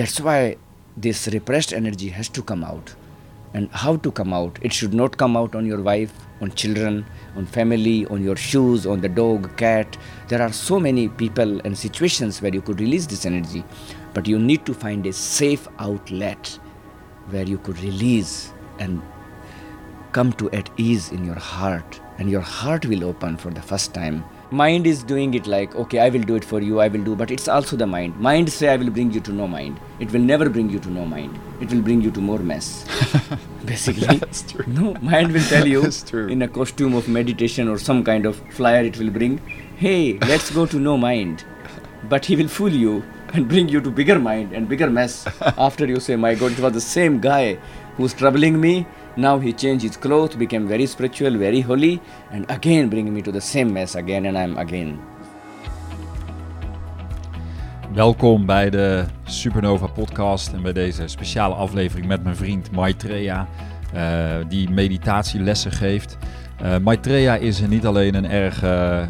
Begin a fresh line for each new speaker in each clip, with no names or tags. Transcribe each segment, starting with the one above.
That's why this repressed energy has to come out. And how to come out? It should not come out on your wife, on children, on family, on your shoes, on the dog, cat. There are so many people and situations where you could release this energy, but you need to find a safe outlet where you could release and come to at ease in your heart, and your heart will open for the first time mind is doing it like okay i will do it for you i will do but it's also the mind. Mind say i will bring you to no mind. It will never bring you to no mind. It will bring you to more mess. Basically.
That's true.
no mind will tell you in a costume of meditation or some kind of flyer it will bring hey let's go to no mind. But he will fool you and bring you to bigger mind and bigger mess. After you say my god it was the same guy who's troubling me now he changed his clothes became very spiritual very holy and again bring me to the same mess again and i'm again
Welkom bij de Supernova podcast en bij deze speciale aflevering met mijn vriend Maitreya, eh, die meditatielessen geeft. Eh Maitreya is niet alleen een erg eh,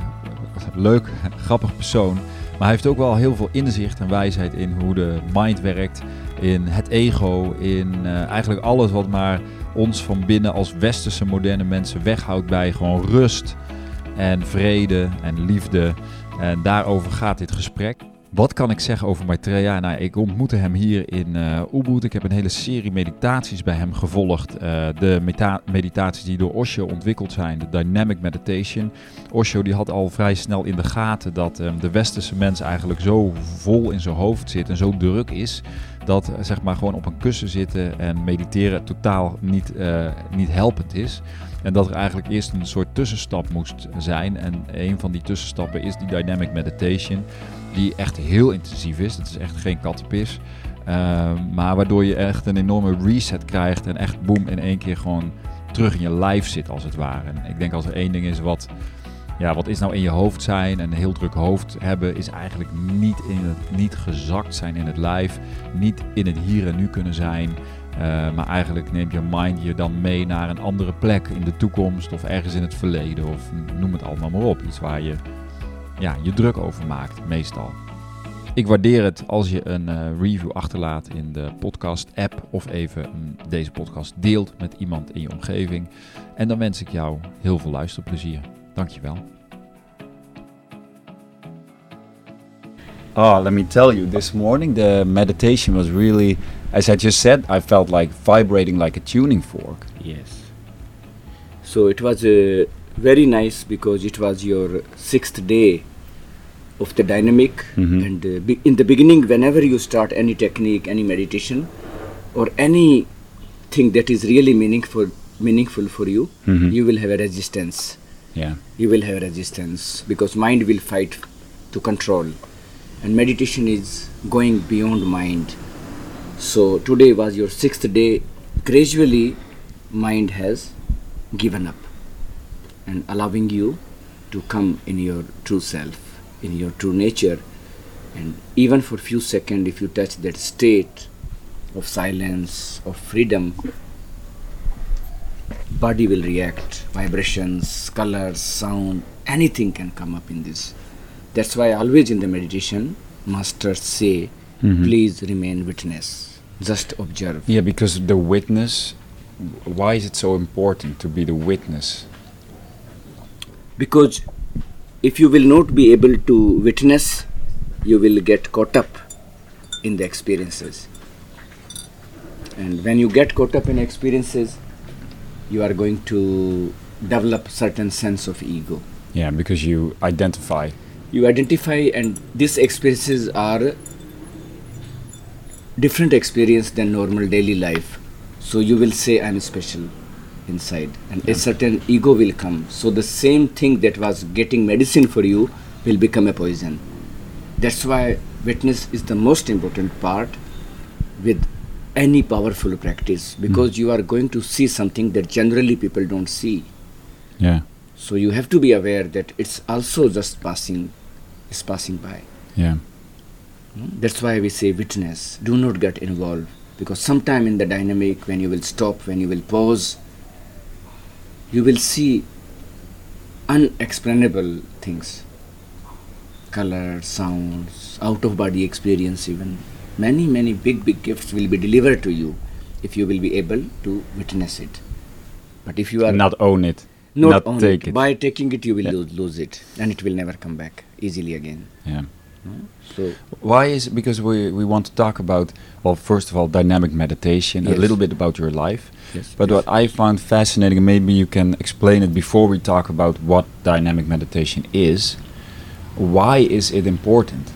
leuk, grappig persoon, maar hij heeft ook wel heel veel inzicht en wijsheid in hoe de mind werkt, in het ego, in eigenlijk alles wat maar ons van binnen als westerse moderne mensen weghoudt bij gewoon rust en vrede en liefde. En daarover gaat dit gesprek. Wat kan ik zeggen over Maitreya? Nou, ik ontmoette hem hier in eh Ubud. Ik heb een hele serie meditaties bij hem gevolgd. Eh, de meta- meditaties die door Osho ontwikkeld zijn, de Dynamic Meditation. Osho die had al vrij snel in de gaten dat eh, de westerse mens eigenlijk zo vol in zijn hoofd zit en zo druk is, dat eh, zeg maar gewoon op een kussen zitten en mediteren totaal niet, niet helpend is. En dat er eigenlijk eerst een soort tussenstap moest zijn. En een van die tussenstappen is die Dynamic Meditation die echt heel intensief is. Dat is echt geen kattenpis. Uh, maar waardoor je echt een enorme reset krijgt en echt boem in één keer gewoon terug in je lijf zit als het ware. En ik denk als er één ding is wat, ja, wat is nou in je hoofd zijn en een heel druk hoofd hebben, is eigenlijk niet, in het, niet gezakt zijn in het lijf, niet in het hier en nu kunnen zijn. Uh, maar eigenlijk neemt je mind je dan mee naar een andere plek in de toekomst of ergens in het verleden of noem het allemaal maar op. Iets waar je ja, je druk over maakt, meestal. Ik waardeer het als je een uh, review achterlaat in de podcast-app of even deze podcast deelt met iemand in je omgeving. En dan wens ik jou heel veel luisterplezier. Dankjewel.
Oh, let me tell you, this morning the meditation was really, as I just said, I felt like vibrating like a tuning fork.
yes so it was uh, very nice because it was your sixth day of the dynamic
Mhm.
and uh, be- in the beginning whenever you start any technique any meditation or anything that is really meaningful meaningful for you
Mhm.
you will have a resistance
Yeah.
you will have a resistance because mind will fight to control and meditation is going beyond mind so today was your sixth day. Gradually mind has given up and allowing you to come in your true self in your true nature. And even for few seconds if you touch that state of silence of freedom body will react. Vibrations colors sound anything can come up in this. That's why always in the meditation masters say
Mhm.
please remain witness just observe
Yeah, because the witness, why is it so important to be the witness?
because if you will not be able to witness you will get caught up in the experiences and when you get caught up in experiences you are going to develop certain sense of ego
Yeah, because you identify.
you identify and these experiences are different experience than normal daily life. So you will say i'm special inside. And a certain ego will come. So the same thing that was getting medicine for you will become a poison. That's why witness is the most important part with any powerful practice hmm. because you are going to see something that generally people don't see.
Yeah.
so you have to be aware that it's also just passing is passing by.
Yeah.
That's why we say witness do not get involved because sometime in the dynamic when you will stop when you will pause you will see unexplainable things colors, sounds out of body experience even Many, many big, big gifts will be delivered to you if you will be able to witness it. But if you are
not own it,
not,
not
own
take it.
by taking it, you will
Yeah.
lose, lose it, and it will never come back easily again.
Yeah.
So
Why is it? Because we we want to talk about well, first of all, dynamic meditation, a little bit about your life.
yes,
But what I found fascinating, maybe you can explain it before we talk about what dynamic meditation is. Why is it important?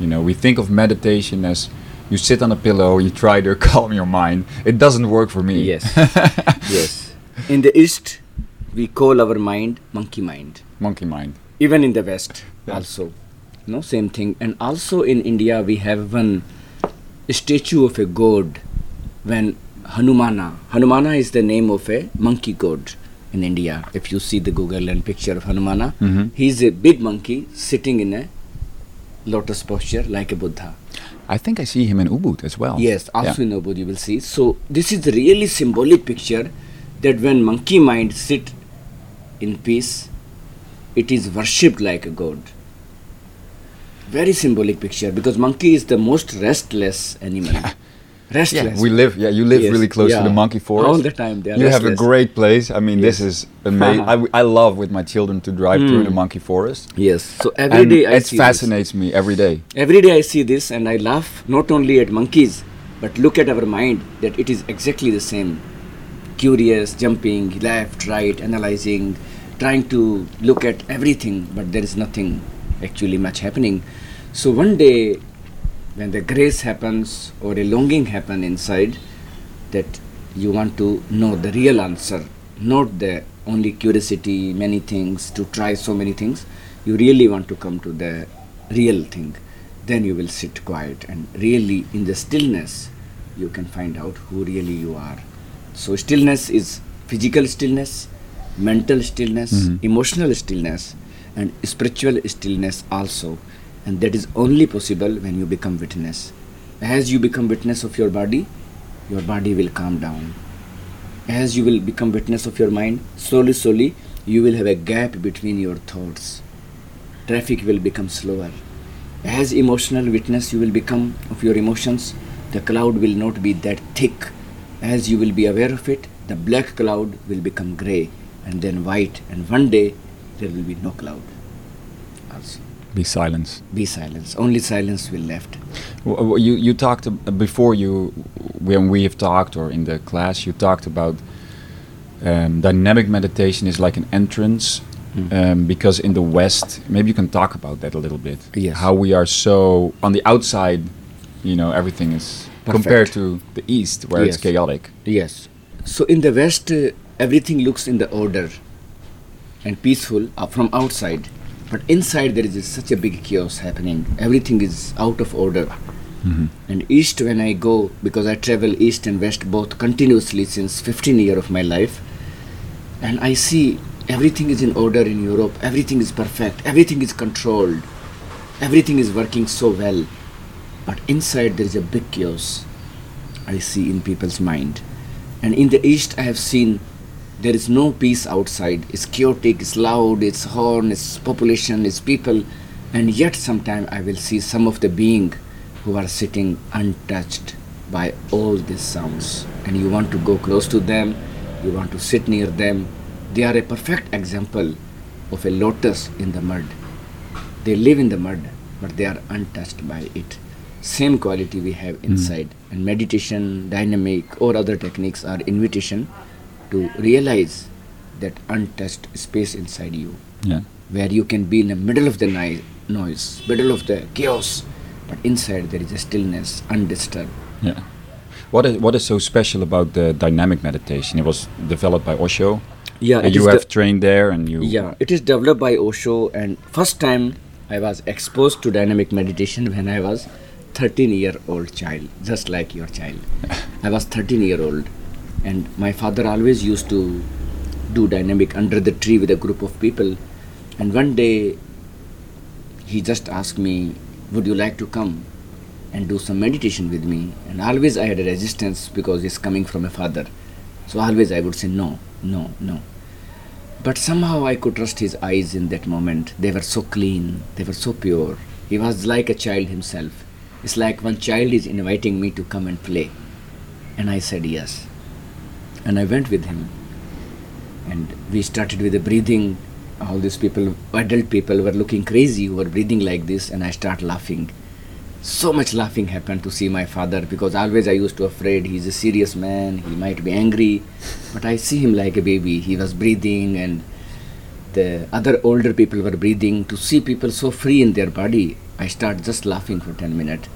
You know, we think of meditation as you sit on a pillow, you try to calm your mind. It doesn't work for me.
Yes. yes. In the East, we call our mind monkey mind.
Monkey mind.
Even in the West,
Yeah.
also. No, same thing. And also in India, we have one statue of a god when Hanumana. Hanumana is the name of a monkey god in India. If you see the Google and picture of Hanumana,
Mhm.
he is a big monkey sitting in a lotus posture like a Buddha.
I think I see him in Ubud as well.
Yes, also
Yeah.
in Ubud you will see. So this is really symbolic picture that when monkey mind sit in peace, it is worshipped like a god. Very symbolic picture because monkey is the most restless animal. restless.
Yeah, we live. Yeah, you live
Yes,
really close to the monkey forest.
All the time they are
You have a great place. I mean, this is amazing. I love with my children to drive through the
Mm.
monkey forest.
Yes. So every
and
day I
it fascinates me every day.
Every day I see this and I laugh not only at monkeys but look at our mind that it is exactly the same. Curious, jumping left, right, analyzing, trying to look at everything, but there is nothing actually much happening. So one day when the grace happens or a longing happen inside that you want to know the real answer not the only curiosity many things to try so many things you really want to come to the real thing then you will sit quiet and really in the stillness you can find out who really you are so stillness is physical stillness mental stillness
Mhm.
emotional stillness and spiritual stillness also. And that is only possible when you become witness. As you become witness of your body your body will calm down. As you will become witness of your mind slowly slowly you will have a gap between your thoughts. Traffic will become slower. As emotional witness you will become of your emotions the cloud will not be that thick. As you will be aware of it the black cloud will become gray and then white. And one day there will be no cloud also
Be silence.
be silence only silence will left
W- w- You you talked before you when we have talked or in the class you talked about um, dynamic meditation is like an entrance
Mm.
um, because in the West maybe you can talk about that a little bit.
Yes.
How we are so on the outside, you know, everything is compared to the East where it's chaotic.
Yes. So in the West, uh, everything looks in the order and peaceful from outside, but inside there is such a big chaos happening. Everything is out of order.
Mhm.
And East, when I go, because I travel East and West both continuously since 15 year of my life, and I see everything is in order in Europe. Everything is perfect. Everything is controlled. Everything is working so well, but inside there is a big chaos. I see in people's mind. And in the East, I have seen there is no peace outside. It's chaotic, it's loud, it's horn, it's population, it's people. And yet, sometime I will see some of the being who are sitting untouched by all these sounds. And you want to go close to them, you want to sit near them. They are a perfect example of a lotus in the mud. They live in the mud, but they are untouched by it. Same quality we have hmm. inside. And meditation, dynamic, or other techniques are invitation to realize that untouched space inside you,
Yeah.
where you can be in the middle of the ni- noise, middle of the chaos, but inside there is a stillness, undisturbed.
Yeah. What is what is so special about the dynamic meditation? It was developed by Osho.
Yeah,
and you have trained there, and you.
Yeah, it is developed by Osho, and first time I was exposed to dynamic meditation when I was 13 year old child, just like your child. I was 13 year old, and my father always used to do dynamic under the tree with a group of people. And one day he just asked me, Would you like to come and do some meditation with me? And always I had a resistance because it's coming from a father. So always I would say, No, no, no. But somehow I could trust his eyes in that moment. They were so clean, they were so pure. He was like a child himself. It's like one child is inviting me to come and play. And I said yes. And I went with him. And we started with the breathing. All these people, adult people, were looking crazy who were breathing like this, and I start laughing. So much laughing happened to see my father because always I used to afraid he's a serious man, he might be angry, but I see him like a baby. He was breathing, and the other older people were breathing. To see people so free in their body, I start just laughing for 10 minutes,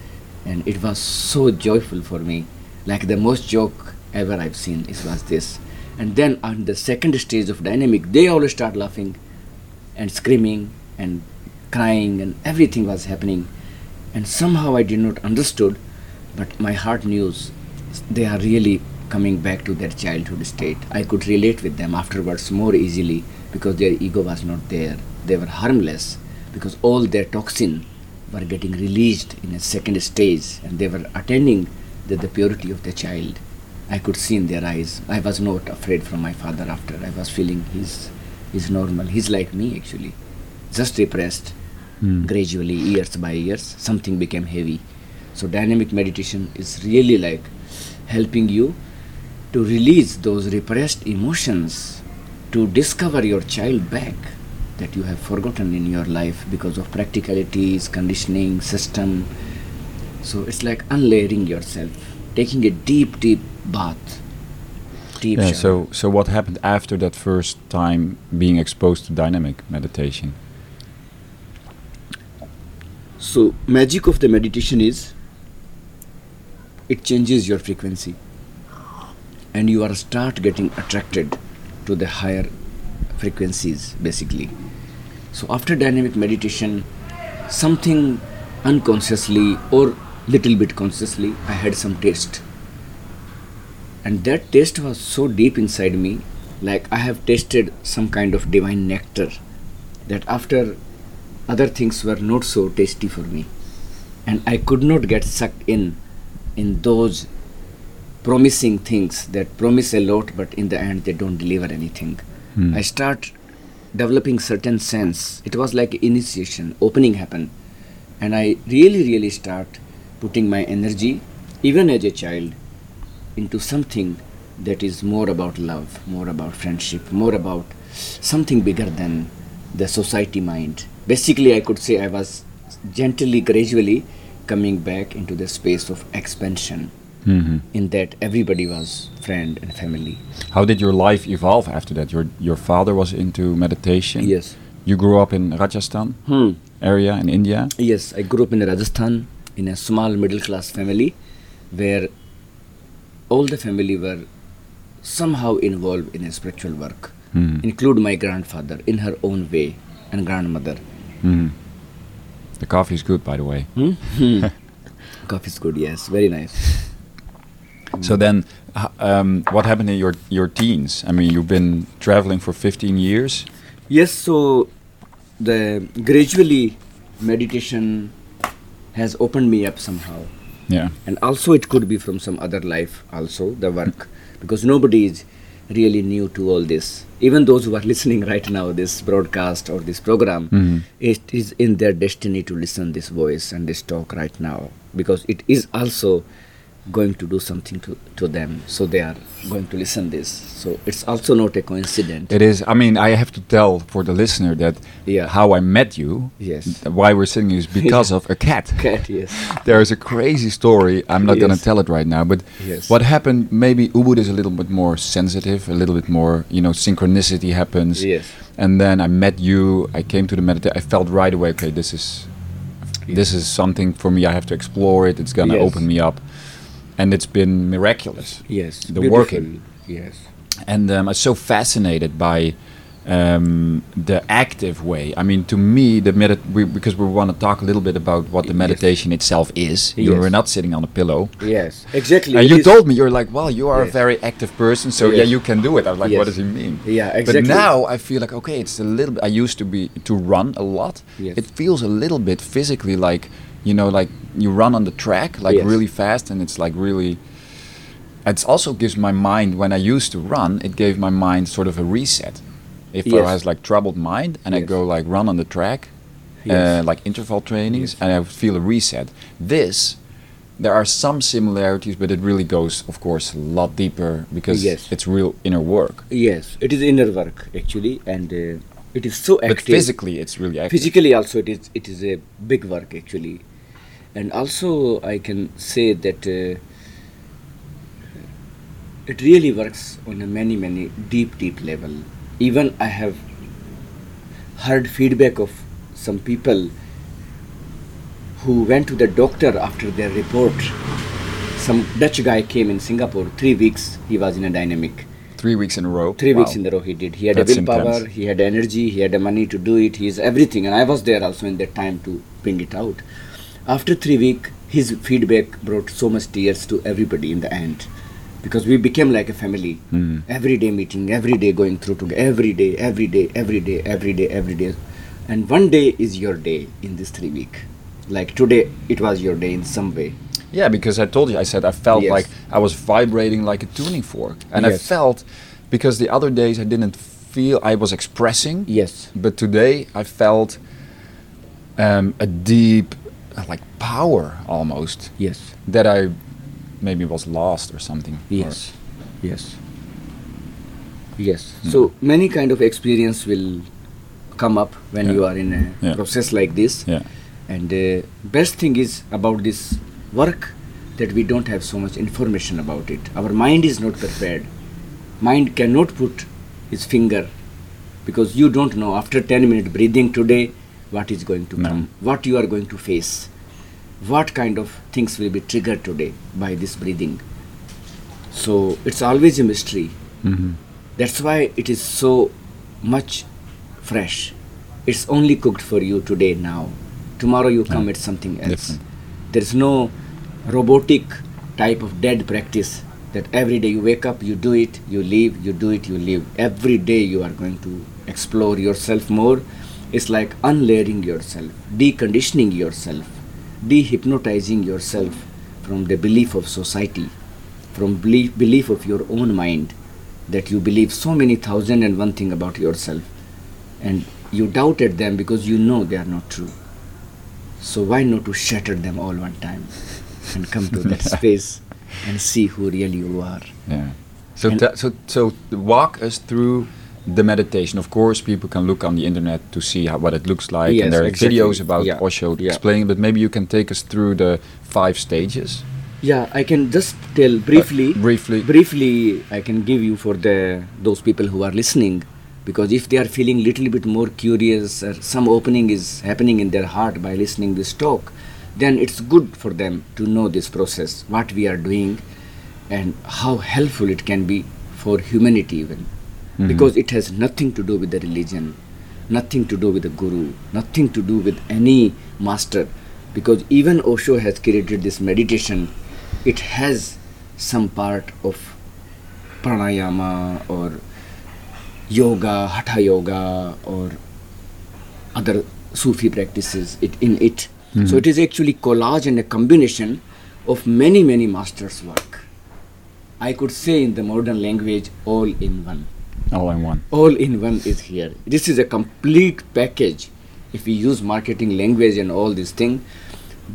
and it was so joyful for me. Like the most joke ever I've seen, it was this. And then on the second stage of dynamic, they all start laughing and screaming and crying, and everything was happening. And somehow I did not understood, but my heart knew they are really coming back to their childhood state. I could relate with them afterwards more easily because their ego was not there. They were harmless because all their toxin were getting released in a second stage and they were attending the, the purity of the child. I could see in their eyes. I was not afraid from my father after. I was feeling he's, he's normal. He's like me actually. Just repressed. Hmm. Gradually, years by years, something became heavy. So dynamic meditation is really like helping you to release those repressed emotions, to discover your child back that you have forgotten in your life because of practicalities, conditioning, system. So it's like unlayering yourself, taking a deep, deep bath. Deep
Yeah.
shower.
So so what happened after that first time being exposed to dynamic meditation?
So magic of the meditation is it changes your frequency and you are start getting attracted to the higher frequencies basically. So after dynamic meditation something unconsciously or little bit consciously I had some taste. And that taste was so deep inside me like I have tasted some kind of divine nectar that after other things were not so tasty for me. And i could not get sucked in in those promising things that promise a lot but in the end they don't deliver anything.
Hmm.
i start developing certain sense. It was like initiation opening happened and i really really start putting my energy even as a child into something that is more about love more about friendship more about something bigger than the society mind basically i could say i was gently gradually coming back into the space of expansion
hmm
in that everybody was friend and family
How did your life evolve after that? Your your father was into meditation.
yes
You grew up in Rajasthan
hmm.
area in India.
yes i grew up in rajasthan in a small middle class family where all the family were somehow involved in a spiritual work
Hmm.
include my grandfather in her own way and grandmother
Hmm. The coffee is good, by the way.
Hmm? Coffee is good, yes, very nice.
So then, um, what happened in your your teens? I mean, you've been traveling for 15 years.
Yes, so the gradually meditation has opened me up somehow,
Yeah.
and also it could be from some other life, also the work, because nobody is really new to all this. Even those who are listening right now, this broadcast or this program,
Mhm.
it is in their destiny to listen this voice and this talk right now, because it is also going to do something to, to them so they are going to listen this so it's also not a coincidence
It is. I mean, I have to tell for the listener that
Yeah.
how I met you.
Yes.
Why we're sitting is because of a cat.
cat yes
There is a crazy story. I'm not going to tell it right now, but
Yes.
what happened? Maybe Ubud is a little bit more sensitive, a little bit more, you know, synchronicity happens.
Yes.
And then I met you. I came to the meditation. I felt right away. Okay, this is this is something for me. I have to explore it. It's gonna
Yes.
open me up, and it's been miraculous.
yes
The working.
yes
and um, I'm so fascinated by um, the active way. I mean, to me, the medit we, because we want to talk a little bit about what the
Yes.
meditation itself is. You
Yes.
were not sitting on a pillow.
yes exactly
And
it
you told me you're like, well, you are
Yes.
a very active person, so yeah, you can do it. I was like, what does he mean?
Yeah, exactly.
But now I feel like okay, it's a little. bit I used to be to run a lot.
Yes.
It feels a little bit physically like you know, like you run on the track, like
Yes.
really fast, and it's like really. It also gives my mind when I used to run, it gave my mind sort of a reset. If I
Yes.
was like troubled mind and I go like run on the track,
Yes.
like interval trainings, and I feel a reset. This, there are some similarities, but it really goes, of course, a lot deeper because
Yes.
it's real inner work.
Yes, it is inner work actually, and uh, it is so active.
But physically, it's really active.
physically also it is it is a big work actually and also i can say that uh, it really works on a many many deep deep level even i have heard feedback of some people who went to the doctor after their report some dutch guy came in singapore 3 weeks he was in a dynamic
Three weeks in a row.
Three weeks in a row he did. He had
That's
a willpower,
intense.
he had energy, he had the money to do it, he is everything. And I was there also in that time to bring it out. After three weeks, his feedback brought so much tears to everybody in the end. Because we became like a family.
Mhm.
Every day meeting, every day going through together, every day, every day, every day, every day, every day. And one day is your day in this three week. Like today, it was your day in some way.
Yeah, because I told you, I said I felt
Yes.
like I was vibrating like a tuning fork. And I felt, because the other days I didn't feel I was expressing,
Yes.
but today I felt um, a deep, like power almost,
Yes.
that I maybe was lost or something. or-
Yes, yes, yes. So many kind of experience will come up when
Yeah.
you are in a
Yeah.
process like this.
Yeah.
And uh, best thing is about this work that we don't have so much information about it. Our mind is not prepared. Mind cannot put his finger because you don't know after 10 minute breathing today what is going to come, what you are going to face, what kind of things will be triggered today by this breathing. So it's always a mystery.
Mhm.
That's why it is so much fresh. It's only cooked for you today now. Tomorrow you come at something else. There's no robotic type of dead practice that every day you wake up, you do it, you leave, you do it, you leave. Every day you are going to explore yourself more. It's like unlayering yourself, deconditioning yourself, dehypnotizing yourself from the belief of society, from belief, belief of your own mind that you believe so many thousand and one thing about yourself and you doubted them because you know they are not true so why not to shatter them all one time and come to that space and see who really you are
Yeah. So,
And-
so, so walk us through the meditation. Of course, people can look on the internet to see how, what it looks like,
Yes,
and there are
exactly.
videos about
Yeah,
Osho
yeah.
explaining. But maybe you can take us through the five stages
yeah i can just tell briefly uh,
briefly.
briefly i can give you for the those people who are listening because if they are feeling little bit more curious or some opening is happening in their heart by listening this talk then it's good for them to know this process what we are doing and how helpful it can be for humanity even
Mhm.
because it has nothing to do with the religion nothing to do with the guru nothing to do with any master. Because even osho has created this meditation it has some part of pranayama or yoga hatha yoga or other sufi practices it, in it. So it is actually collage and a combination of many many masters work. I could say in the modern language all in one
All in one.
all in one is here this is a complete package if we use marketing language and all this thing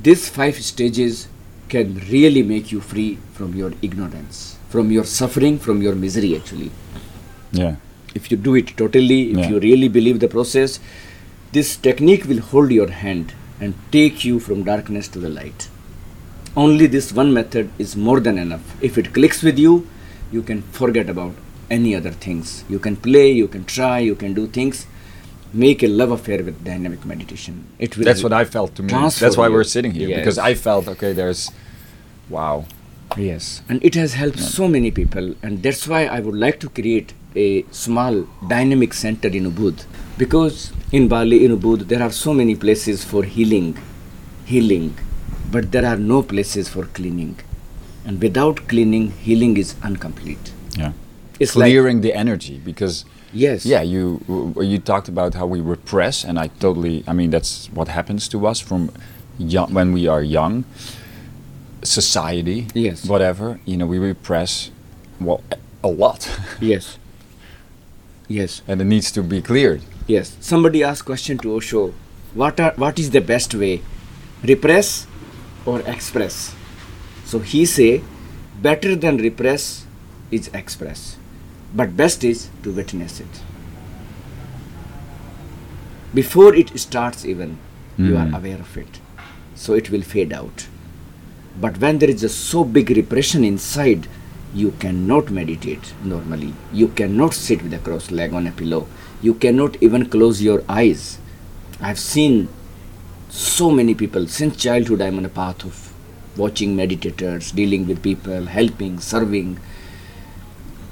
these five stages can really make you free from your ignorance from your suffering from your misery actually
Yeah.
if you do it totally if
Yeah.
you really believe the process this technique will hold your hand and take you from darkness to the light only this one method is more than enough if it clicks with you you can forget about any other things you can play you can try you can do things make a love affair with dynamic meditation it will
That's what I felt to me. That's why
you.
we're sitting here because I felt okay. There's, wow.
Yes, and it has helped so many people, and that's why I would like to create a small dynamic center in Ubud. Because in Bali, in Ubud, there are so many places for healing, healing, but there are no places for cleaning. And without cleaning, healing is incomplete.
Yeah.
It's like
Clearing the energy because
yes,
yeah, you you talked about how we repress, and I totally. I mean, that's what happens to us from young when we are young. Society,
Yes.
whatever you know, we repress well a- a lot,
yes, yes.
and it needs to be cleared.
Yes, somebody asked question to Osho what are what is the best way repress or express so he say better than repress is express but best is to witness it. Before it starts even you are
Mm.
aware of it. So it will fade out. But when there is a so big repression inside you cannot meditate normally. You cannot sit with a crossed leg on a pillow. You cannot even close your eyes. I've seen so many people since childhood i'm on a path of watching meditators dealing with people helping serving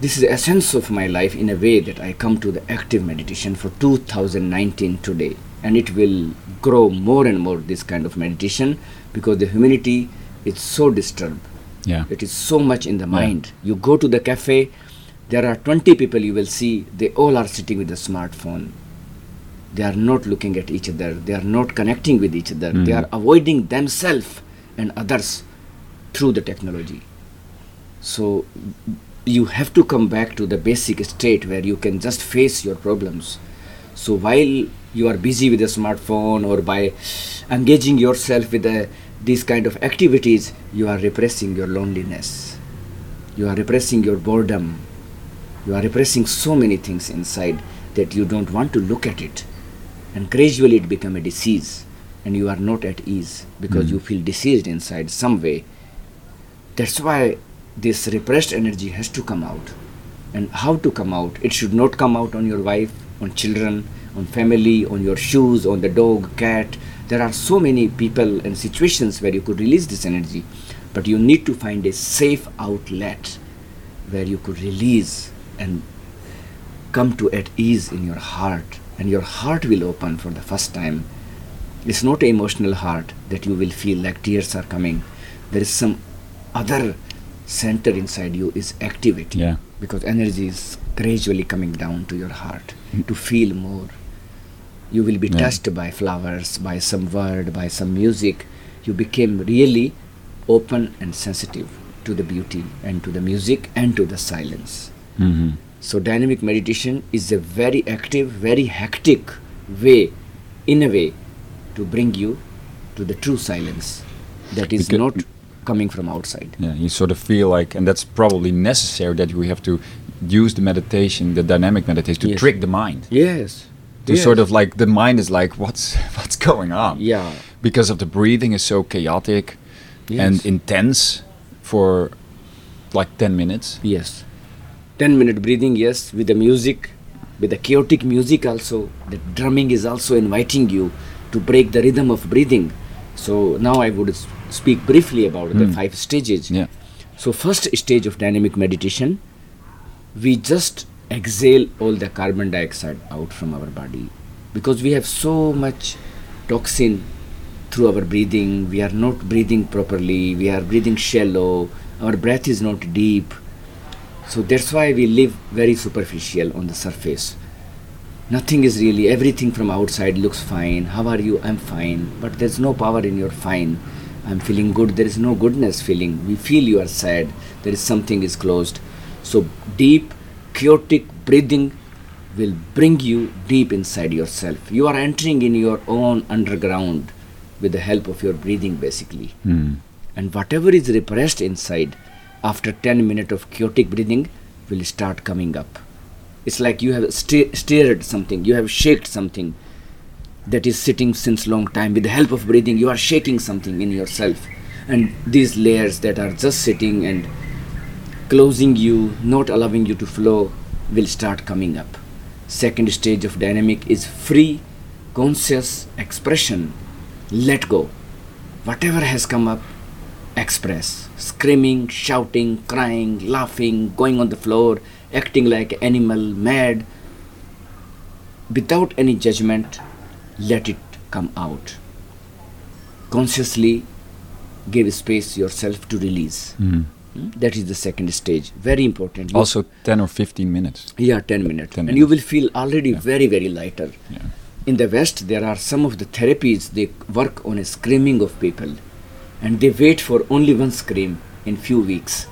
this is the essence of my life in a way that I come to the active meditation for 2019 today. And it will grow more and more this kind of meditation because the humanity is so disturbed.
Yeah.
It is so much in the mind. You go to the cafe, there are 20 people you will see, they all are sitting with a smartphone. They are not looking at each other, they are not connecting with each other, they
Mhm.
are avoiding themselves and others through the technology. So you have to come back to the basic state where you can just face your problems. So while you are busy with a smartphone or by engaging yourself with the, these kind of activities, you are repressing your loneliness. You are repressing your boredom. You are repressing so many things inside that you don't want to look at it. And gradually it become a disease and you are not at ease because
Mm.
you feel diseased inside some way. That's why this repressed energy has to come out. And how to come out? It should not come out on your wife, on children, on family, on your shoes, on the dog, cat. There are so many people and situations where you could release this energy, but you need to find a safe outlet where you could release and come to at ease in your heart, and your heart will open for the first time. It's not an emotional heart that you will feel like tears are coming. There is some other center inside you is activating
Yeah.
because energy is gradually coming down to your heart to feel more. You will be
Yeah.
touched by flowers, by some word, by some music. You became really open and sensitive to the beauty and to the music and to the silence.
hmm
So, dynamic meditation is a very active, very hectic way, in a way, to bring you to the true silence that is
Becau-
not coming from outside.
Yeah, you sort of feel like, and that's probably necessary that we have to use the meditation, the dynamic meditation, to
Yes.
trick the mind.
Yes.
To
yes.
sort of like the mind is like, what's what's going on?
Yeah.
Because of the breathing is so chaotic and intense for like ten minutes.
Yes. 10 minute breathing, yes, with the music, with the chaotic music also. The drumming is also inviting you to break the rhythm of breathing. So now I would speak briefly about the
Mm.
five stages.
Yeah.
So first stage of dynamic meditation, we just exhale all the carbon dioxide out from our body because we have so much toxin through our breathing. We are not breathing properly. We are breathing shallow. Our breath is not deep. So that's why we live very superficial on the surface. Nothing is really, everything from outside looks fine. How are you? I'm fine. But there's no power in your fine. I'm feeling good. There is no goodness feeling. We feel you are sad. There is something is closed. So deep, chaotic breathing will bring you deep inside yourself. You are entering in your own underground with the help of your breathing basically
Mm.
and whatever is repressed inside after 10 minutes of chaotic breathing will start coming up it's like you have stirred something you have shaked something that is sitting since long time with the help of breathing you are shaking something in yourself. And these layers that are just sitting and closing you not allowing you to flow will start coming up. Second stage of dynamic is free conscious expression. Let go. Whatever has come up express. Screaming shouting crying laughing going on the floor acting like animal mad without any judgment let it come out. Consciously give space yourself to release.
Mm.
That is the second stage. Very important. You-
Also, ten or fifteen minutes.
yeah 10 minutes.
10
and you will feel already
Yeah.
very very lighter.
Yeah.
in the west there are some of the therapies they work on a screaming of people. And they wait for only one scream in few weeks.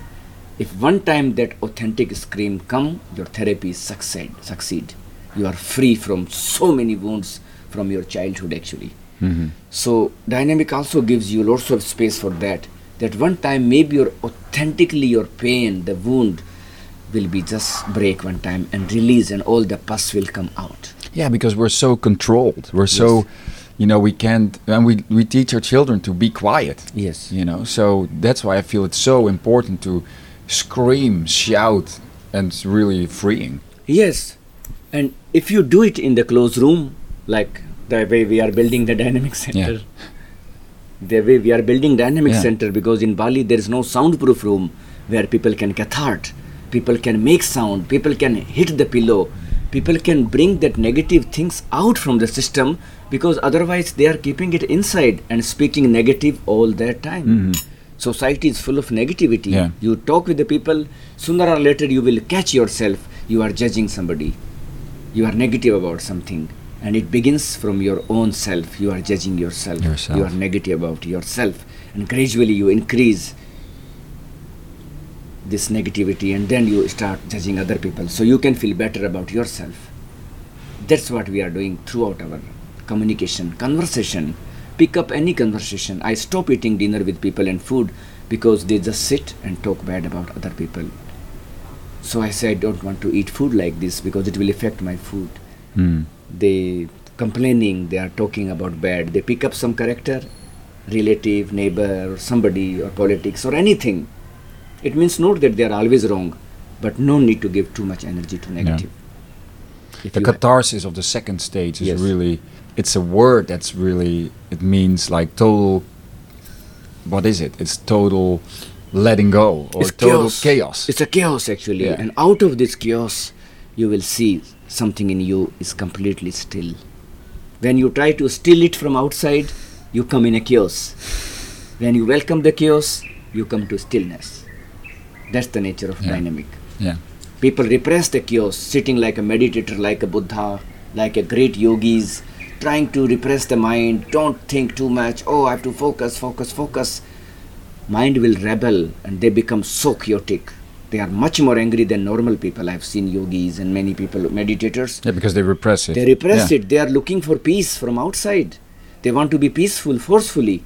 If one time that authentic scream come your therapy succeed succeed. You are free from so many wounds from your childhood actually.
Mhm.
So dynamic also gives you lots of space for that. That one time maybe your authentically your pain, the wound will be just break one time and release and all the pus will come out.
Yeah, because we're so controlled. We're so, you know, we can't, and we we teach our children to be quiet.
Yes.
You know, so that's why I feel it's so important to scream, shout, and it's really freeing.
Yes. And if you do it in the closed room, like the way we are building the dynamic center, the way we are building dynamic
Yeah.
center, because in Bali there is no soundproof room where people can cathart, people can make sound, people can hit the pillow, people can bring that negative things out from the system because otherwise they are keeping it inside and speaking negative all their time.
Mhm.
Society is full of negativity.
Yeah.
You talk with the people, sooner or later you will catch yourself. You are judging somebody. You are negative about something. And it begins from your own self. You are judging yourself.
Yourself.
You are negative about yourself. And gradually you increase this negativity and then you start judging other people. So you can feel better about yourself. That's what we are doing throughout our communication, conversation. Pick up any conversation. I stop eating dinner with people and food because they just sit and talk bad about other people. So I say I don't want to eat food like this because it will affect my food.
Mm.
They complaining, they are talking about bad. They pick up some character, relative, neighbor, or somebody, or politics, or anything. It means not that they are always wrong, but no need to give too much energy to negative. If
The catharsis of the second stage is
Yes.
really, it's a word that's really, it means like total, what is it? It's total letting go or
It's
total
chaos.
chaos.
It's a chaos actually,
Yeah.
and out of this chaos, you will see something in you is completely still. When you try to still it from outside, you come in a chaos. When you welcome the chaos, you come to stillness. That's the nature of
Yeah.
dynamic.
yeah.
People repress the chaos, sitting like a meditator, like a Buddha, like a great yogis, trying to repress the mind. Don't think too much. Oh, I have to focus, focus, focus. Mind will rebel and they become so chaotic. They are much more angry than normal people. I've seen yogis and many people, meditators.
Yeah, because they repress it.
They repress
Yeah.
it. They are looking for peace from outside. They want to be peaceful forcefully.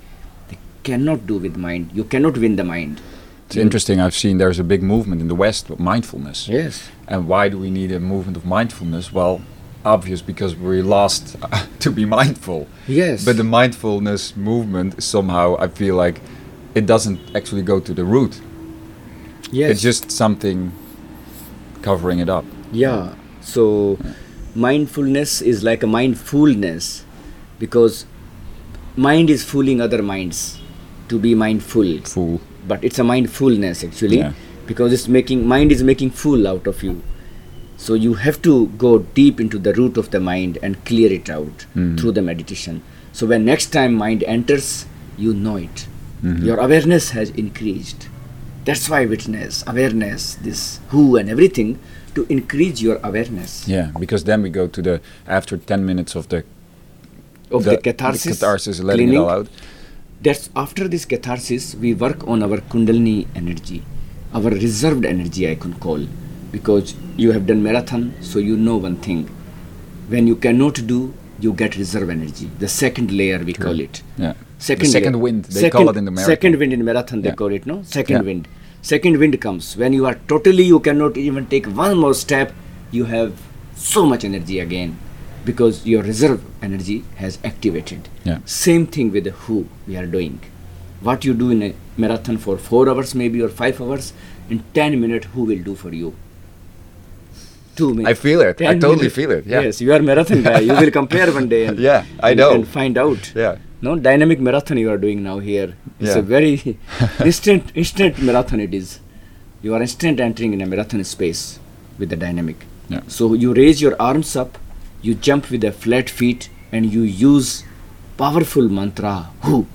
They cannot do with mind. You cannot win the mind.
It's interesting. I've seen there's a big movement in the West of mindfulness.
Yes.
And why do we need a movement of mindfulness? Well, obvious because we lost to be mindful.
Yes.
But the mindfulness movement somehow I feel like it doesn't actually go to the root.
Yes.
It's just something covering it up.
Yeah. So mindfulness is like a mindfulness because mind is fooling other minds to be mindful.
Fool.
But it's a mindfulness actually
Yeah.
because it's making mind is making fool out of you. So you have to go deep into the root of the mind and clear it out
Mhm.
through the meditation. So when next time mind enters, you know it.
Mhm.
Your awareness has increased. That's why witness, awareness, this hoo and everything to increase your awareness
Yeah, because then we go to the after 10 minutes of the
of the, catharsis,
catharsis, letting
cleaning.
it all out.
That's after this catharsis, we work on our Kundalini energy, our reserved energy, I can call, because you have done marathon, so you know one thing. When you cannot do, you get reserve energy. The second layer, we call it.
Yeah.
Second,
the second
layer.
wind, they
second,
call it in the marathon.
Second wind in marathon, they
Yeah.
call it, no? Second
Yeah.
wind. Second wind comes when you are totally, you cannot even take one more step. You have so much energy again because your reserve energy has activated.
Yeah.
Same thing with the hoo we are doing. What you do in a marathon for four hours, maybe or five hours, in ten minutes, hoo will do for you? Two minutes.
I feel it. I totally
minutes.
feel it. Yeah.
Yes, you are marathon guy. You will compare one day. And,
Yeah, I
and-
know.
And find out.
Yeah.
No dynamic marathon you are doing now here. It's
Yeah.
a very instant instant marathon it is. You are instant entering in a marathon space with the dynamic.
Yeah.
So you raise your arms up, you jump with the flat feet, and you use powerful mantra hoo,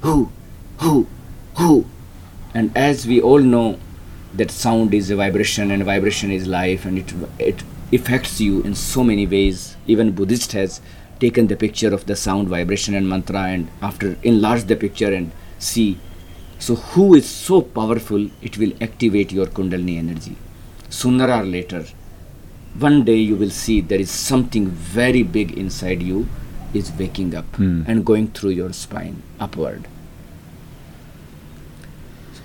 hoo, hoo, hoo. And as we all know, that sound is a vibration and vibration is life and it it affects you in so many ways. Even Buddhist has taken the picture of the sound, vibration and mantra and after enlarge the picture and see. So hoo is so powerful it will activate your kundalini energy. Sooner or later, one day you will see there is something very big inside you is waking up
Hmm.
and going through your spine upward.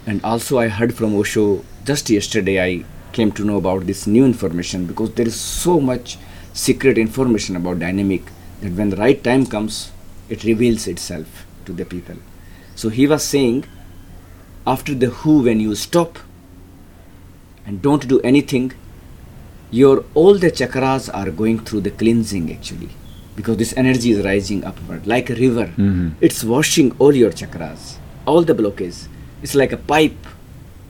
And also, I heard from Osho just yesterday. I came to know about this new information because there is so much secret information about dynamic that when the right time comes, it reveals itself to the people. So he was saying, after the hoo, when you stop and don't do anything, your all the chakras are going through the cleansing actually because this energy is rising upward like a river
Mhm.
it's washing all your chakras all the blockages. it's like a pipe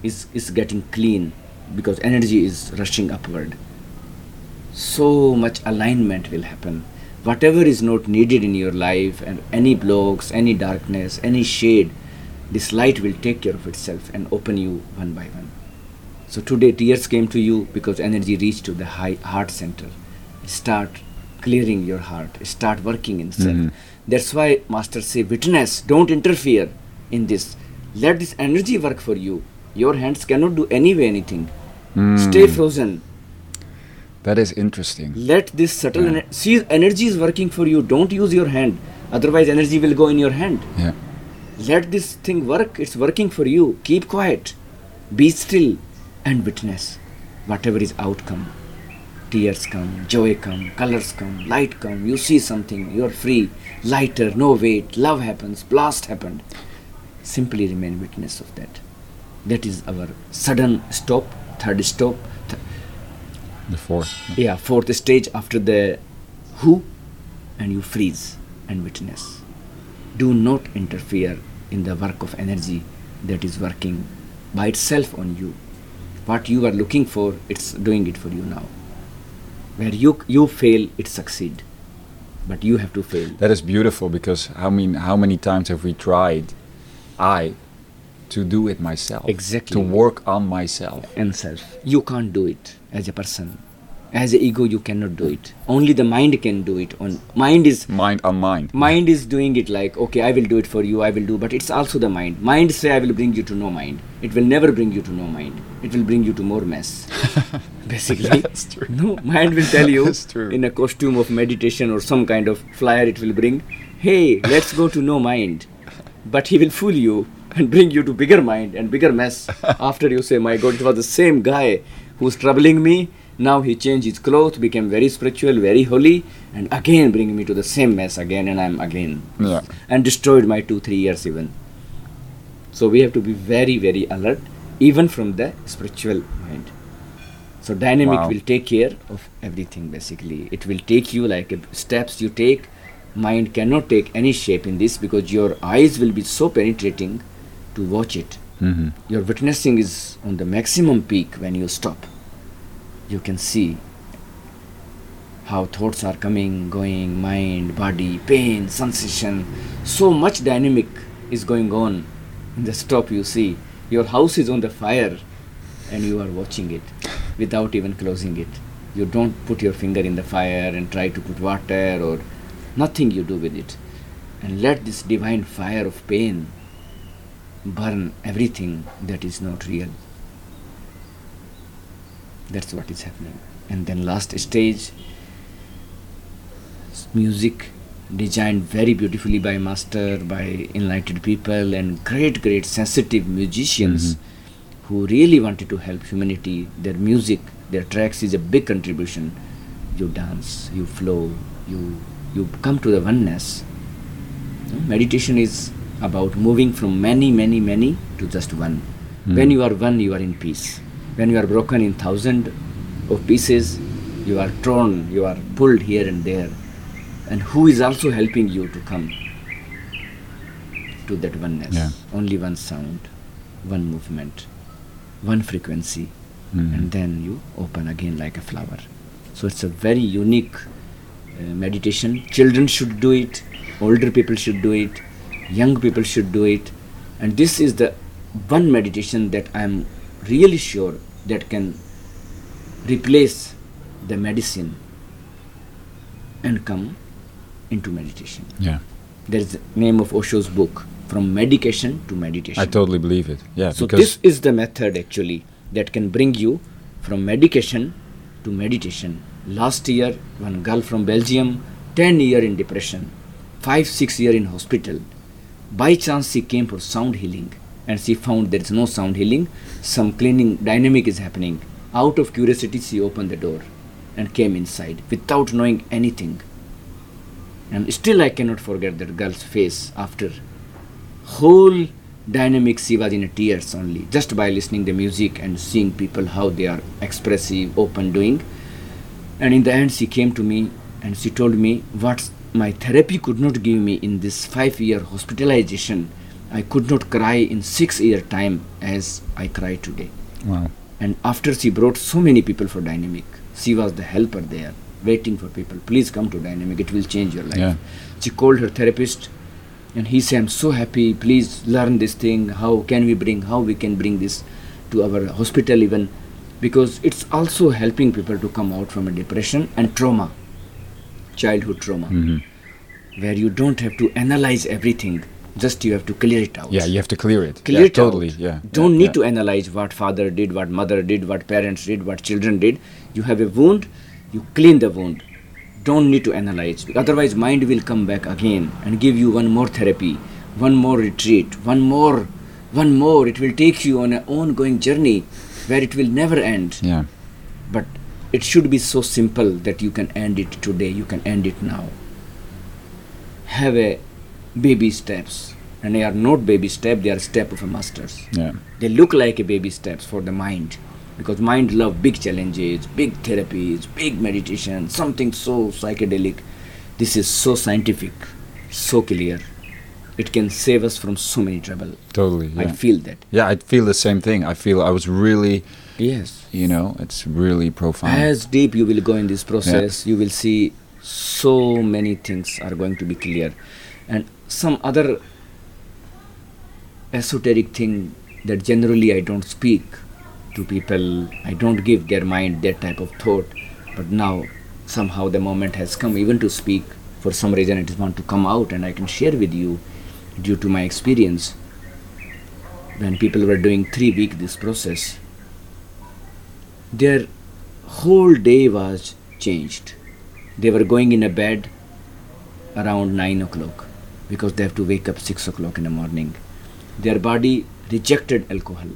is is getting clean because energy is rushing upward so much alignment will happen whatever is not needed in your life and any blocks any darkness any shade this light will take care of itself and open you one by one so today tears came to you because energy reached to the high heart center. Start clearing your heart. Start working in self.
Mhm.
That's why masters say witness, don't interfere in this. Let this energy work for you. Your hands cannot do anyway anything. Stay
Mm.
frozen.
That is interesting.
Let this subtle
Yeah.
ener- see energy is working for you. Don't use your hand. Otherwise energy will go in your hand.
Yeah.
Let this thing work. It's working for you. Keep quiet. Be still and witness whatever is outcome. Tears come, joy come, colors come, light come. You see something, you're free, lighter, no weight, love happens, blast happened. Simply remain witness of that. That is our sudden stop, third stop,
The fourth.
yeah, fourth stage after the hoo, and you freeze and witness. Do not interfere in the work of energy that is working by itself on you. What you are looking for, it's doing it for you now. Where you you fail, it succeed, but you have to fail.
That is beautiful because how mean how many times have we tried, I, to do it myself?
Exactly.
To work on myself.
and self. You can't do it as a person. As an ego, you cannot do it. Only the mind can do it. On mind is
Mind on mind.
mind is doing it like okay i will do it for you i will do but it's also the mind mind say i will bring you to no mind it will never bring you to no mind it will bring you to more mess basically
That's true.
no mind will tell you in a costume of meditation or some kind of flyer it will bring hey let's go to no mind but he will fool you and bring you to bigger mind and bigger mess after you say my god it was the same guy who's troubling me now he changed his clothes became very spiritual very holy and again bring me to the same mess again and i'm again.
Yeah.
and destroyed my two three years even. So we have to be very very alert even from the spiritual mind. So dynamic
Wow.
will take care of everything basically. It will take you like steps you take. Mind cannot take any shape in this because your eyes will be so penetrating to watch it
hmm
your witnessing is on the maximum peak when you stop. You can see how thoughts are coming going mind body pain sensation. So much dynamic is going on in the stop you see. Your house is on the fire and you are watching it without even closing it. You don't put your finger in the fire and try to put water or nothing you do with it. And let this divine fire of pain burn everything that is not real. That's what is happening. And then last stage, music designed very beautifully by master, by enlightened people, and great, great sensitive musicians mm-hmm. who really wanted to help humanity. Their music, their tracks is a big contribution. You dance, you flow, you you come to the oneness. Meditation is about moving from many, many, many to just one. When you are one, you are in peace. When you are broken in thousand of pieces, you are torn, you are pulled here and there. And hoo is also helping you to come to that oneness?
Yeah.
Only one sound, one movement, one frequency,
Mhm.
and then you open again like a flower. So it's a very unique uh, meditation. Children should do it, older people should do it, young people should do it, and this is the one meditation that I am really sure that can replace the medicine and come into meditation.
Yeah.
There is the name of Osho's book, From Medication to Meditation.
I totally believe it. Yeah.
So this is the method actually that can bring you from medication to meditation. Last year, one girl from Belgium, 10 year in depression, five, six year in hospital. By chance, she came for sound healing, and she found there is no sound healing. Some cleaning dynamic is happening. Out of curiosity, she opened the door and came inside without knowing anything. And still, I cannot forget that girl's face after whole dynamic. She was in tears only just by listening the music and seeing people how they are expressive, open, doing. And in the end, she came to me and she told me what my therapy could not give me in this five year hospitalization. I could not cry in six year time as I cry today.
Wow.
And after she brought so many people for Dynamic, she was the helper there, waiting for people. Please come to Dynamic, it will change your life.
Yeah.
She called her therapist and he said, I'm so happy, please learn this thing. How can we bring, how we can bring this to our hospital even? Because it's also helping people to come out from a depression and trauma, childhood trauma,
Mhm.
where you don't have to analyze everything, just you have to clear it out
Yeah, you have to clear it.
clear
yeah,
it
totally.
out.
Yeah.
Don't
yeah,
need
yeah.
to analyze what father did, what mother did, what parents did, what children did. You have a wound, you clean the wound. Don't need to analyze. Otherwise, mind will come back again and give you one more therapy, one more retreat, one more, one more. It will take you on an ongoing journey where it will never end.
Yeah.
But it should be so simple that you can end it today, you can end it now. Have a baby steps. And they are not baby step, they are step of a masters.
Yeah.
They look like a baby steps for the mind. Because mind love big challenges, big therapies, big meditation, something so psychedelic. This is so scientific, so clear. It can save us from so many trouble.
Totally.
I feel that.
yeah, I feel the same thing. I feel I was really,
Yes.
you know, it's really profound.
As deep you will go in this process, you will see so many things are going to be clear. And some other esoteric thing that generally I don't speak to people, I don't give their mind that type of thought. But now somehow the moment has come even to speak. For some reason it is want to come out and I can share with you due to my experience. When people were doing three week this process, their whole day was changed. They were going in a bed around 9 o'clock because they have to wake up 6 o'clock in the morning. Their body rejected alcohol.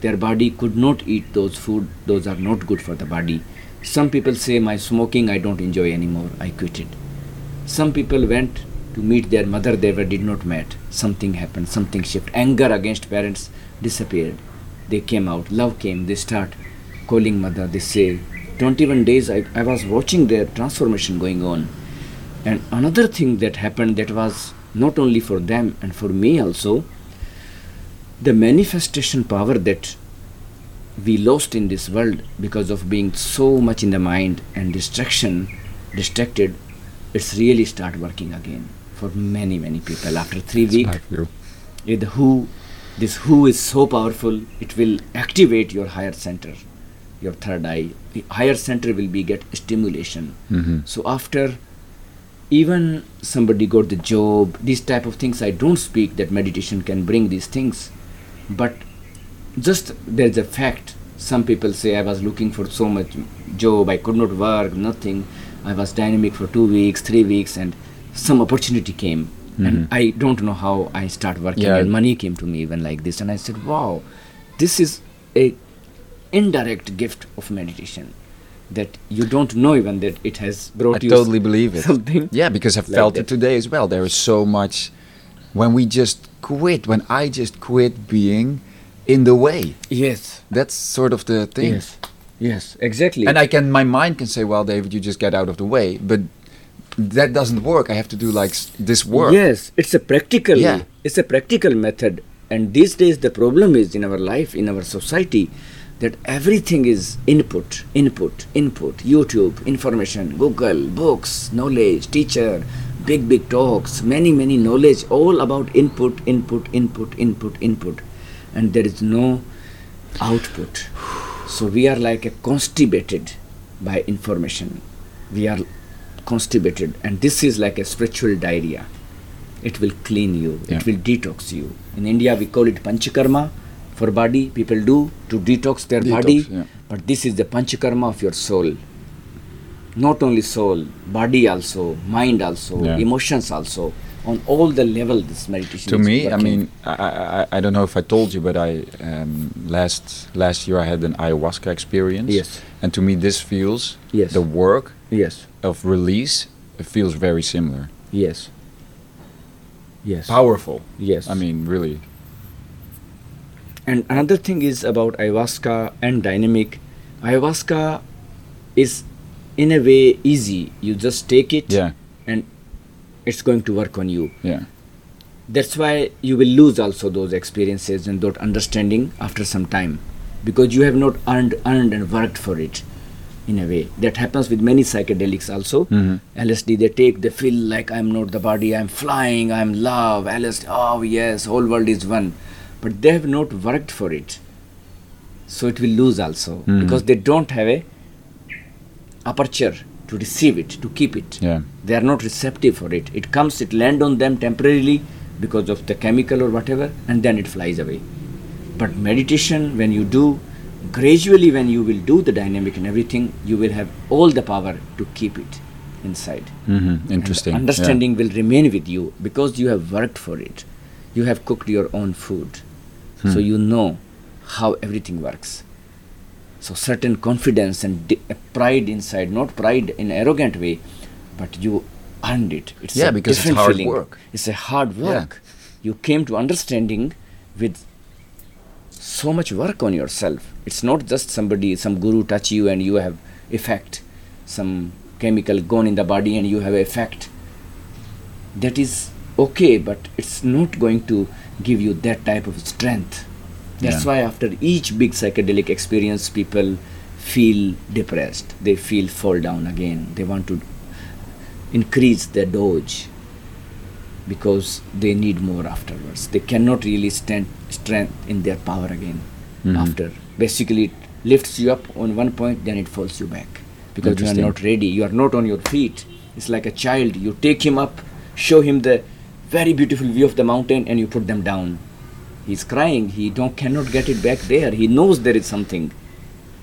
Their body could not eat those food, those are not good for the body. Some people say, My smoking I don't enjoy anymore, I quit it. Some people went to meet their mother they were did not met. Something happened, something shift. Anger against parents disappeared. They came out, love came, they start calling mother, they say, 21 days I, I was watching their transformation going on. And another thing that happened that was not only for them and for me also, the manifestation power that we lost in this world because of being so much in the mind and distraction, distracted, it's really start working again for many many people. After three weeks with hoo this hoo is so powerful it will activate your higher center your third eye the higher center will be get stimulation
Mhm.
so after even somebody got the job these type of things i don't speak that meditation can bring these things but just there's a fact some people say i was looking for so much job i could not work nothing i was dynamic for two weeks three weeks and some opportunity came
Mhm.
and i don't know how i start working
Yeah.
and money came to me even like this and i said wow this is a indirect gift of meditation that you don't know even that it has
I
brought you I
totally believe it.
something
Yeah, because I've
like
felt
that.
it today as well. There is so much when we just quit, when I just quit being in the way.
yes
That's sort of the thing.
yes yes exactly
And I can, my mind can say, well, David, you just get out of the way. But that doesn't work. I have to do like this work.
Yes, it's a practical.
Yeah.
It's a practical method, and these days the problem is in our life, in our society, that everything is input, input, input. YouTube, information, Google, books, knowledge, teacher, big big talks, many many knowledge, all about input, input, input, input, input, and there is no output. So we are like a constipated by information. We are constipated, and this is like a spiritual diarrhea. It will clean you.
Yeah.
It will detox you. In India, we call it panchakarma for body. People do to detox their
Detox,
body,
yeah.
but this is the panchakarma of your soul. not only soul, body also, mind also,
Yeah.
emotions also. On all the level, this meditation.
to
is
me, I mean, I, I, I- I don't know if I told you, but I um, last last year I had an ayahuasca experience.
Yes.
And to me, this feels
Yes.
the work
Yes.
of release it feels very similar.
Yes. Yes.
Powerful.
Yes.
I mean, really.
And another thing is about ayahuasca and dynamic. Ayahuasca is in a way easy. You just take it
Yeah.
and it's going to work on you.
Yeah.
That's why you will lose also those experiences and that understanding after some time because you have not earned, earned and worked for it in a way. That happens with many psychedelics also.
Mhm.
LSD they take, they feel like I'm not the body, I'm flying, I'm love, LSD, oh yes, whole world is one. But they have not worked for it. So it will lose also
Mhm.
because they don't have a aperture to receive it, to keep it
Yeah.
they are not receptive for it it comes it land on them temporarily because of the chemical or whatever and then it flies away but meditation when you do gradually when you will do the dynamic and everything you will have all the power to keep it inside
hmm
And
Interesting. Yeah.
understanding will remain with you because you have worked for it you have cooked your own food so
Hmm.
you know how everything works so certain confidence and di- uh, pride inside not pride in arrogant way but you earned it it's
Yeah,
a
because it's hard
feeling.
work.
it's a hard work
Yeah.
work you came to understanding with so much work on yourself it's not just somebody some guru touch you and you have effect some chemical gone in the body and you have effect that is okay but it's not going to give you that type of strength. That's
Yeah.
why after each big psychedelic experience people feel depressed. They feel fall down again. They want to increase their dose because they need more afterwards. They cannot really stand strength in their power again
Mhm.
after. Basically it lifts you up on one point then it falls you back. Because you are not ready. You are not on your feet. It's like a child. You take him up show him the very beautiful view of the mountain and you put them down. He's crying. He don't cannot get it back there. He knows there is something.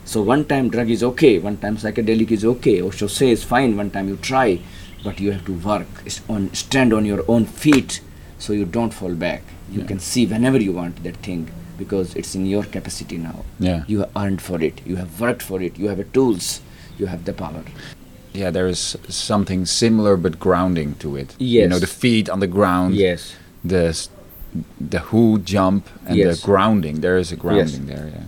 So one time drug is okay. One time psychedelic is okay. Osho says fine. One time you try but you have to work. On stand on your own feet so you don't fall back. You
Yeah.
can see whenever you want that thing because it's in your capacity now.
Yeah.
you have earned for it. You have worked for it. You have the tools. You have the power
Yeah, there is something similar but grounding to it. Yes. You know, the feet on the ground.
yes
The the hoo jump and
Yes.
the grounding. There is a grounding there. Yeah.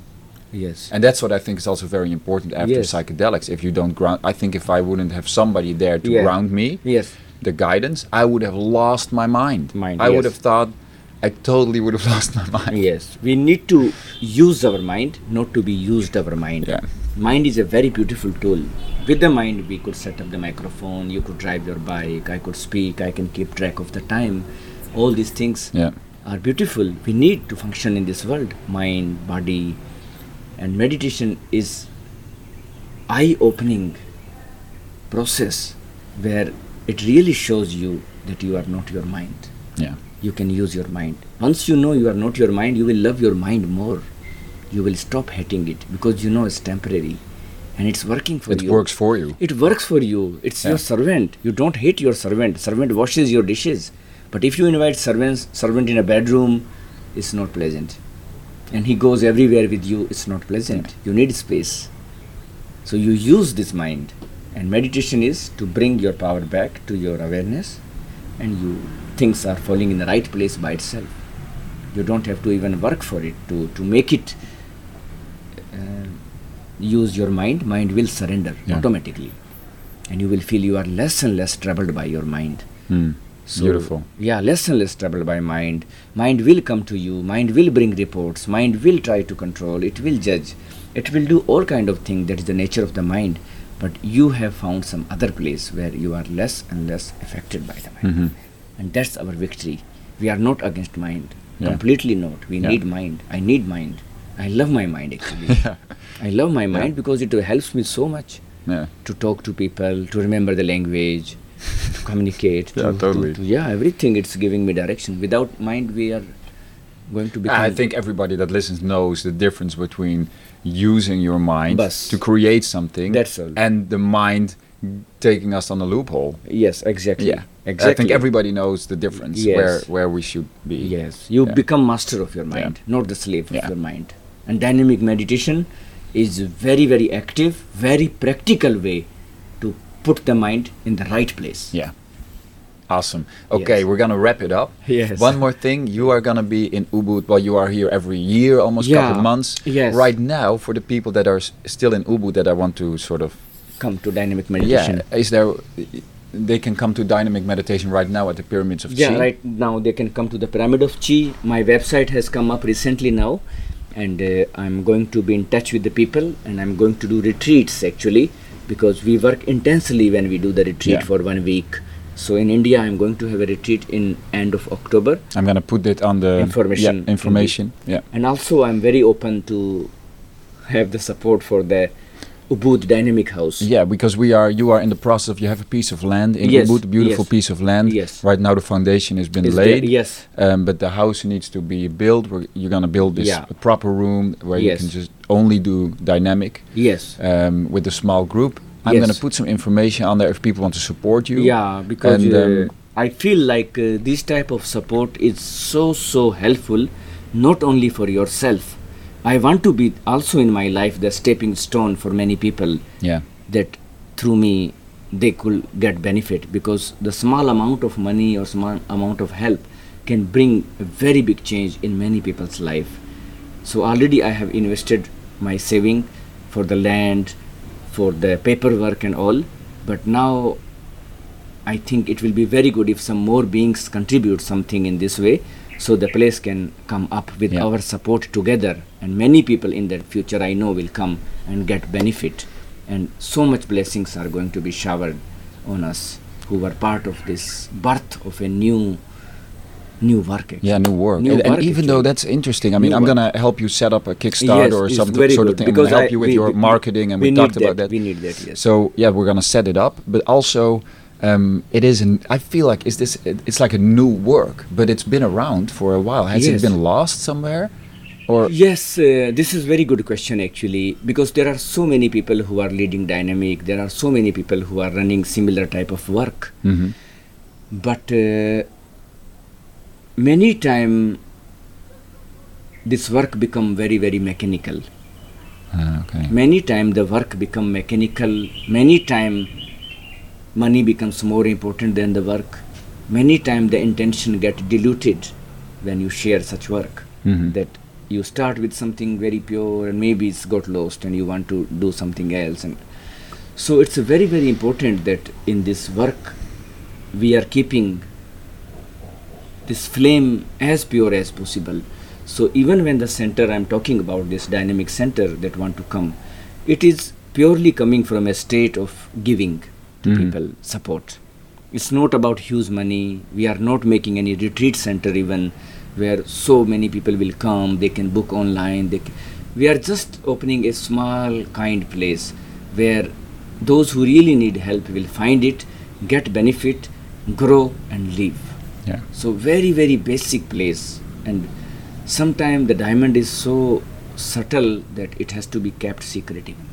yes
And that's what I think is also very important after
Yes.
psychedelics. If you don't ground, I think if I wouldn't have somebody there to
Yeah.
ground me,
yes
the guidance, I would have lost my mind.
Mind,
I would have thought, I totally would have lost my mind.
Yes, we need to use our mind, not to be used our mind.
Yeah.
Mind is a very beautiful tool. With the mind, we could set up the microphone, you could drive your bike, I could speak, I can keep track of the time. All these things
Yeah.
are beautiful. We need to function in this world mind, body, and meditation is eye opening process where it really shows you that you are not your mind
Yeah.
you can use your mind. Once you know you are not your mind, you will love your mind more. You will stop hating it because you know it's temporary and it's working for
It
you.
It works for you.
It works for you. It's
Yeah.
your servant. You don't hate your servant. Servant washes your dishes. But if you invite servants, servant in a bedroom, it's not pleasant. And he goes everywhere with you, it's not pleasant. You need space. So you use this mind. And meditation is to bring your power back to your awareness and you things are falling in the right place by itself. You don't have to even work for it to, to make it use your mind, mind will surrender
Yeah.
automatically. And you will feel you are less and less troubled by your mind.
Hmm.
So,
Beautiful.
Yeah, less and less troubled by mind. Mind will come to you. Mind will bring reports. Mind will try to control. It will judge. It will do all kind of things. That is the nature of the mind. But you have found some other place where you are less and less affected by the mind.
Mhm.
And that's our victory. We are not against mind.
Yeah.
Completely not. We
Yeah.
need mind. I need mind. I love my mind actually.
Yeah.
I love my mind
Yeah.
because it helps me so much
Yeah.
to talk to people, to remember the language, to communicate.
Yeah,
to, to-
totally.
to- yeah, everything. It's giving me direction. Without mind, we are going to become.
I think everybody that listens knows the difference between using your mind
Bus.
to create something
That's all.
and the mind taking us on a loophole.
Yes, exactly.
Yeah,
exactly.
I think everybody knows the difference
Yes.
where where we should be.
Yes, you
Yeah.
become master of your mind, not the slave
Yeah.
of your mind. And dynamic meditation is a very, very active, very practical way to put the mind in the right place.
Yeah. Awesome. Okay,
Yes.
we're gonna wrap it up.
Yes.
One more thing, you are gonna be in Ubud. Well, you are here every year, almost
Yeah.
couple of months.
Yes.
Right now, for the people that are s- still in Ubud that I want to sort of
Come to dynamic meditation.
yeah, is there? They can come to dynamic meditation right now at the pyramids of
Yeah,
Chi.
right now they can come to the Pyramid of Chi. My website has come up recently now, and uh, I'm going to be in touch with the people, and I'm going to do retreats actually because we work intensely when we do the retreat
Yeah.
for one week. So in India, I'm going to have a retreat in end of October,
I'm gonna put it on the
Information.
Yeah, information. Yeah.
and also I'm very open to have the support for the Ubud Dynamic House.
Yeah, because we are. You are in the process of. You have a piece of land in
Yes,
Ubud, a beautiful
yes.
piece of land.
Yes.
Right now, the foundation has been
Is there-
laid.
yes.
Um, but the house needs to be built. We're, you're gonna build this
Yeah.
proper room where you can just only do dynamic
Yes.
um, with a small group. I'm
Yes.
gonna put some information on there if people want to support you.
Yeah, because
And,
uh,
um,
I feel like uh, this type of support is so so helpful, not only for yourself. I want to be also in my life the stepping stone for many people
Yeah.
that through me they could get benefit because the small amount of money or small amount of help can bring a very big change in many people's life. So already I have invested my saving for the land, for the paperwork and all, but now I think it will be very good if some more beings contribute something in this way so the place can come up with
Yeah.
our support together and many people in the future I know will come and get benefit and so much blessings are going to be showered on us who were part of this birth of a new new work actually.
Yeah, new work.
New
and, and
work,
even though that's interesting, I mean,
New
I'm gonna help you set up a Kickstarter
Yes,
or some sort of
good,
thing. I'm gonna help
I-
you with
we-
your
we-
marketing, and we,
we
talked
need
about
that,
that.
we need that, yes.
So yeah, we're gonna set it up, but also. Um, it is an. I feel like is this? it- It's like a new work, but it's been around for a while. Has
Yes.
it been lost somewhere, or
Yes, uh, this is very good question actually because there are so many people who are leading dynamic. There are so many people who are running similar type of work.
Mhm.
But uh, many time this work become very very mechanical.
Ah, okay.
Many time the work become mechanical. Many time money becomes more important than the work. Many times the intention get diluted when you share such work.
Mhm.
That you start with something very pure and maybe it's got lost and you want to do something else and so it's very very important that in this work we are keeping this flame as pure as possible. So even when the center I'm talking about this dynamic center that want to come, it is purely coming from a state of giving to
Mhm.
people support. It's not about huge money. We are not making any retreat center even where so many people will come. They can book online. They c we are just opening a small kind place where those who really need help will find it, get benefit, grow and live.
Yeah.
So very very basic place and sometimes the diamond is so subtle that it has to be kept secret even.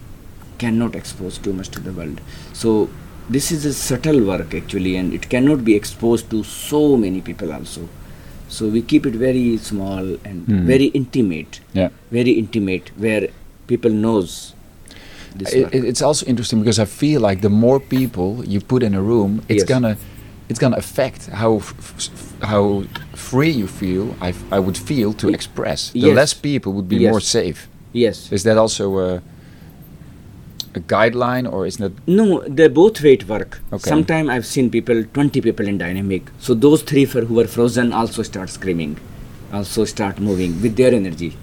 Cannot expose too much to the world. So this is a subtle work actually and it cannot be exposed to so many people also. So we keep it very small and
Mhm.
very intimate.
Yeah.
Very intimate where people knows this
It, it's also interesting because I feel like the more people you put in a room, it's
Yes.
gonna it's gonna affect how f- f- how free you feel. I, f- I would feel to express. The
yes.
less people would be
Yes.
more safe.
yes.
Is that also a, a guideline, or isn't it?
No, they both it work.
Okay.
Sometimes I've seen people, 20 people in dynamic. So those three for who were frozen also start screaming, also start moving with their energy.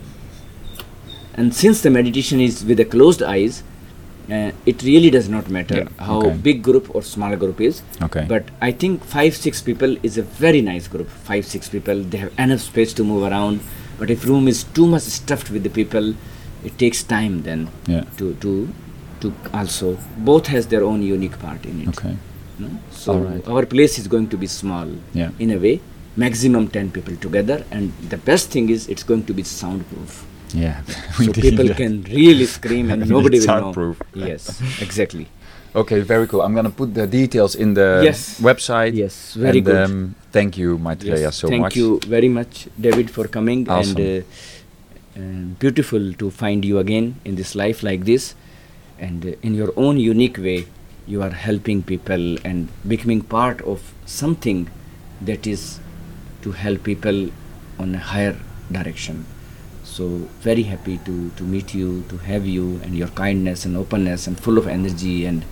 And since the meditation is with the closed eyes, uh, it really does not matter
Yeah,
how
okay.
big group or small group is.
Okay.
But I think five, six people is a very nice group. Five, six people, they have enough space to move around. But if room is too much stuffed with the people, it takes time then
Yeah.
to to to also both has their own unique part in it.
Okay.
no? So our place is going to be small
Yeah.
in a way, maximum ten people together, and the best thing is it's going to be soundproof.
Yeah.
so people can really scream and nobody will
soundproof.
know. Yes, exactly.
Okay, very cool. I'm gonna put the details in the
Yes.
website.
Yes, very
and,
good.
Um, thank you, Maitreya,
Yes,
so
thank
much.
Thank you very much, David, for coming
Awesome.
and uh, uh, beautiful to find you again in this life like this, and in your own unique way, you are helping people and becoming part of something that is to help people on a higher direction. So very happy to to meet you, to have you, and your kindness and openness and full of energy and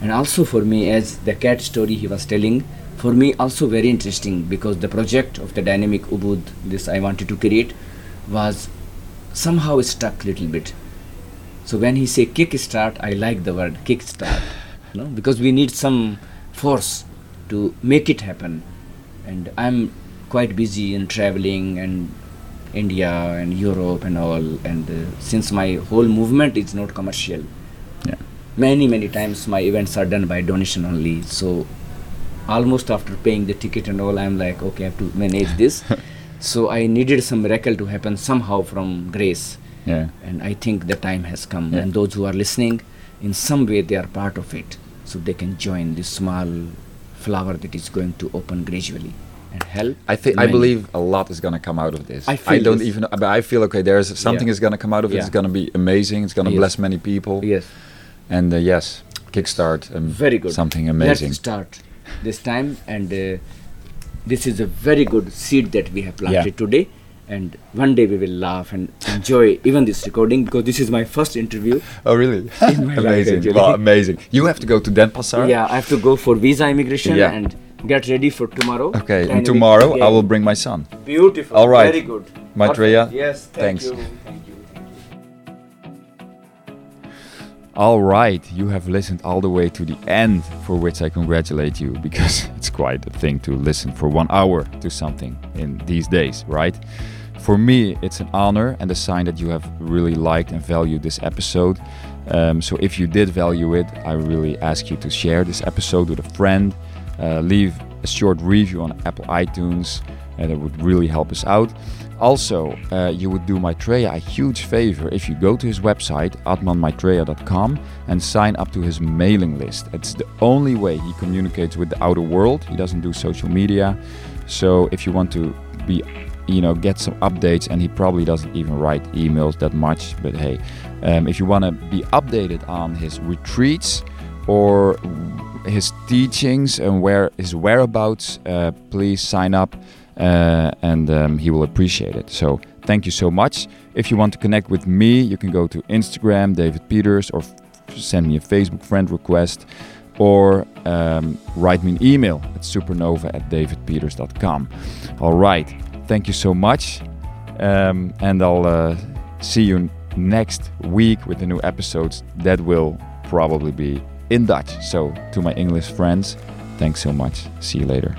and also for me as the cat story he was telling for me also very interesting because the project of the dynamic ubud this i wanted to create was somehow stuck little bit so when he say kick start i like the word kick start you know because we need some force to make it happen. And i'm quite busy in traveling and india and europe and all and uh, since my whole movement is not commercial.
Yeah.
many many times my events are done by donation only. So almost after paying the ticket and all i'm like okay i have to manage this. So i needed some miracle to happen somehow from grace
Yeah.
and i think the time has come
Yeah.
and those who are listening in some way they are part of it so they can join this small flower that is going to open gradually and help
I think I believe a lot is gonna come out of this.
I feel
don't
this.
even, but I feel okay. There's something
Yeah.
is gonna come out of it. It's gonna be amazing. It's gonna
Yes.
bless many people.
yes
And uh, yes, kickstart. Um,
very good
Something amazing.
let's start this time and uh, this is a very good seed that we have planted
Yeah.
today and one day we will laugh and enjoy even this recording because this is my first interview
Oh really? Amazing. Well, amazing. You have to go to Denpasar.
yeah i have to go for visa immigration
Yeah.
and get ready for tomorrow
Okay. And
Dynamic
tomorrow I will bring my son.
beautiful
All right.
Very good.
Maitreya.
Yes, thank
thanks.
You. Thank you.
All right, you have listened all the way to the end, for which I congratulate you because it's quite a thing to listen for one hour to something in these days, right? For me, it's an honor and a sign that you have really liked and valued this episode. Um, so, if you did value it, I really ask you to share this episode with a friend, uh, leave a short review on Apple iTunes, and that would really help us out. Also, uh, you would do Maitreya a huge favor if you go to his website, atmanmaitreya.com, and sign up to his mailing list. It's the only way he communicates with the outer world. He doesn't do social media. So if you want to be, you know, get some updates, and he probably doesn't even write emails that much, but hey, um, if you want to be updated on his retreats or his teachings and where his whereabouts, uh, please sign up uh, and um, he will appreciate it. So thank you so much. If you want to connect with me, you can go to Instagram, David Pieters, or send me a Facebook friend request, or um, write me an email at supernova at davidpieters.com. All right, thank you so much, um, and I'll uh, see you next week with the new episodes that will probably be in Dutch. So to my English friends, thanks so much. See you later.